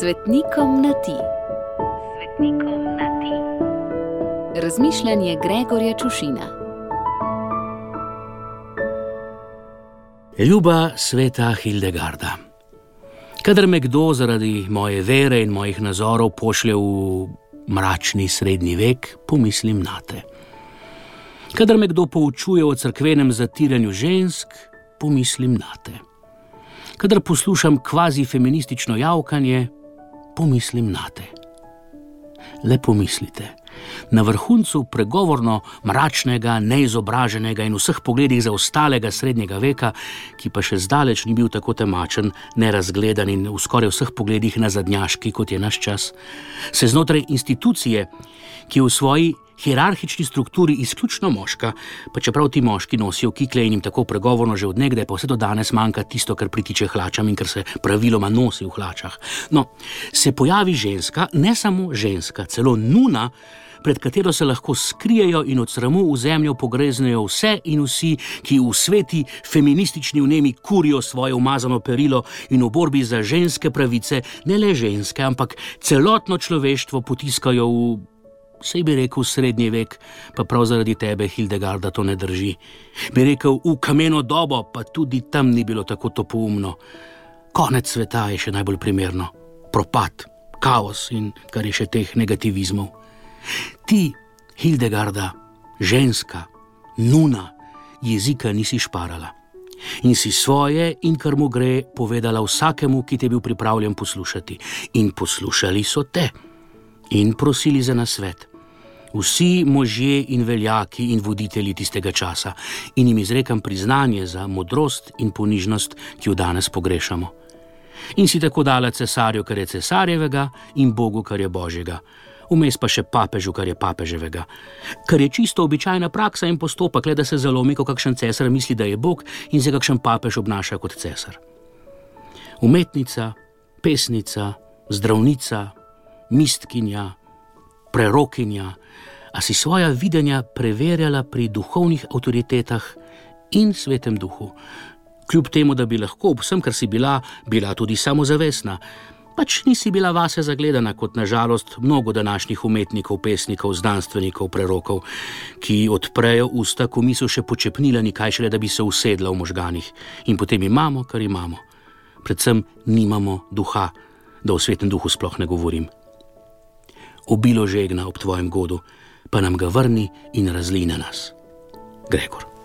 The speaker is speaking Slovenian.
Svetnikom na ti. Svetnikom na ti. Razmišljanje Gregorja Čušina. Ljuba sveta Hildegarda. Kadar me kdo zaradi moje vere in mojih nazorov pošlje v mračni srednji vek, pomislim na te. Kadar me kdo poučuje o crkvenem zatiranju žensk, pomislim na te. Kadar poslušam kvazi feministično javkanje, pomislim na te. Le pomislite, na vrhuncu pregovorno mračnega, neizobraženega in vseh pogledih zaostalega srednjega veka, ki pa še zdaleč ni bil tako temačen, nerazgledan in v skoraj vseh pogledih nazadnjaški, kot je naš čas, se znotraj institucije, ki v svoji hierarhični strukturi izključno moška, pa čeprav ti moški nosijo kikle in jim tako pregovorno že odnegde, pa vse do danes manjka tisto, kar pritiče hlačam in kar se praviloma nosi v hlačah. No, se pojavi ženska, ne samo ženska, celo nuna. Pred katero se lahko skrijejo in od sramu v zemljo pogreznejo vse in vsi, ki v sveti feministični vnemi kurijo svoje umazano perilo in v borbi za ženske pravice, ne le ženske, ampak celotno človeštvo potiskajo v Sej bi rekel srednji vek, pa prav zaradi tebe, Hildegarda, to ne drži. Bi rekel v kameno dobo, pa tudi tam ni bilo tako topoumno. Konec sveta je še najbolj primerno. Propad, kaos in kar je še teh negativizmov. Ti, Hildegarda, ženska, nuna, jezika nisi šparala. In si svoje in kar mu gre povedala vsakemu, ki te je bil pripravljen poslušati. In poslušali so te in prosili za nasvet. Vsi možje in veljaki in voditelji tistega časa in jim izrekam priznanje za modrost in ponižnost, ki jo danes pogrešamo. In si tako dala cesarju, kar je cesarjevega, in Bogu, kar je božjega, vmes pa še papežu, kar je papeževega. Kar je čisto običajna praksa in postopek, le da se zalomi, ko kakšen cesar misli, da je Bog in se kakšen papež obnaša kot cesar. Umetnica, pesnica, zdravnica, mistkinja, prerokinja, a si svoja videnja preverjala pri duhovnih avtoritetah in svetem duhu, kljub temu, da bi lahko ob vsem, kar si bila, bila tudi samozavestna. Pač nisi bila vase zagledana kot nažalost mnogo današnjih umetnikov, pesnikov, znanstvenikov, prerokov, ki odprejo usta, ko mislijo še počepnila, nikaj šele, da bi se usedla v možganih. In potem imamo, kar imamo. Predvsem nimamo duha, da o svetem duhu sploh ne govorim obilo žegna ob tvojem godu, pa nam ga vrni in razli na nas. Gregor.